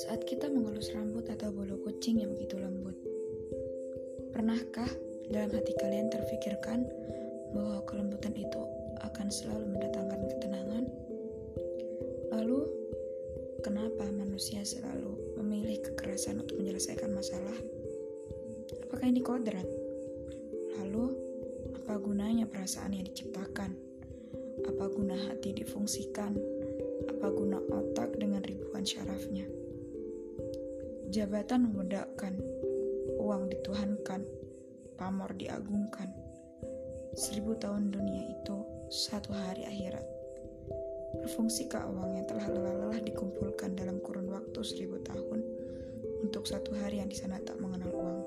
Saat kita mengelus rambut atau bulu kucing yang begitu lembut, pernahkah dalam hati kalian terfikirkan bahwa kelembutan itu akan selalu mendatangkan ketenangan? Lalu, kenapa manusia selalu memilih kekerasan untuk menyelesaikan masalah? Apakah ini kodrat? Lalu, apa gunanya perasaan yang diciptakan? Apa guna hati difungsikan? Apa guna otak dengan ribuan syarafnya? Jabatan memudahkan, uang dituhankan, pamor diagungkan. Seribu tahun dunia itu satu hari akhirat. Berfungsikah uang yang telah lelah-lelah dikumpulkan dalam kurun waktu seribu tahun untuk satu hari yang di sana tak mengenal uang?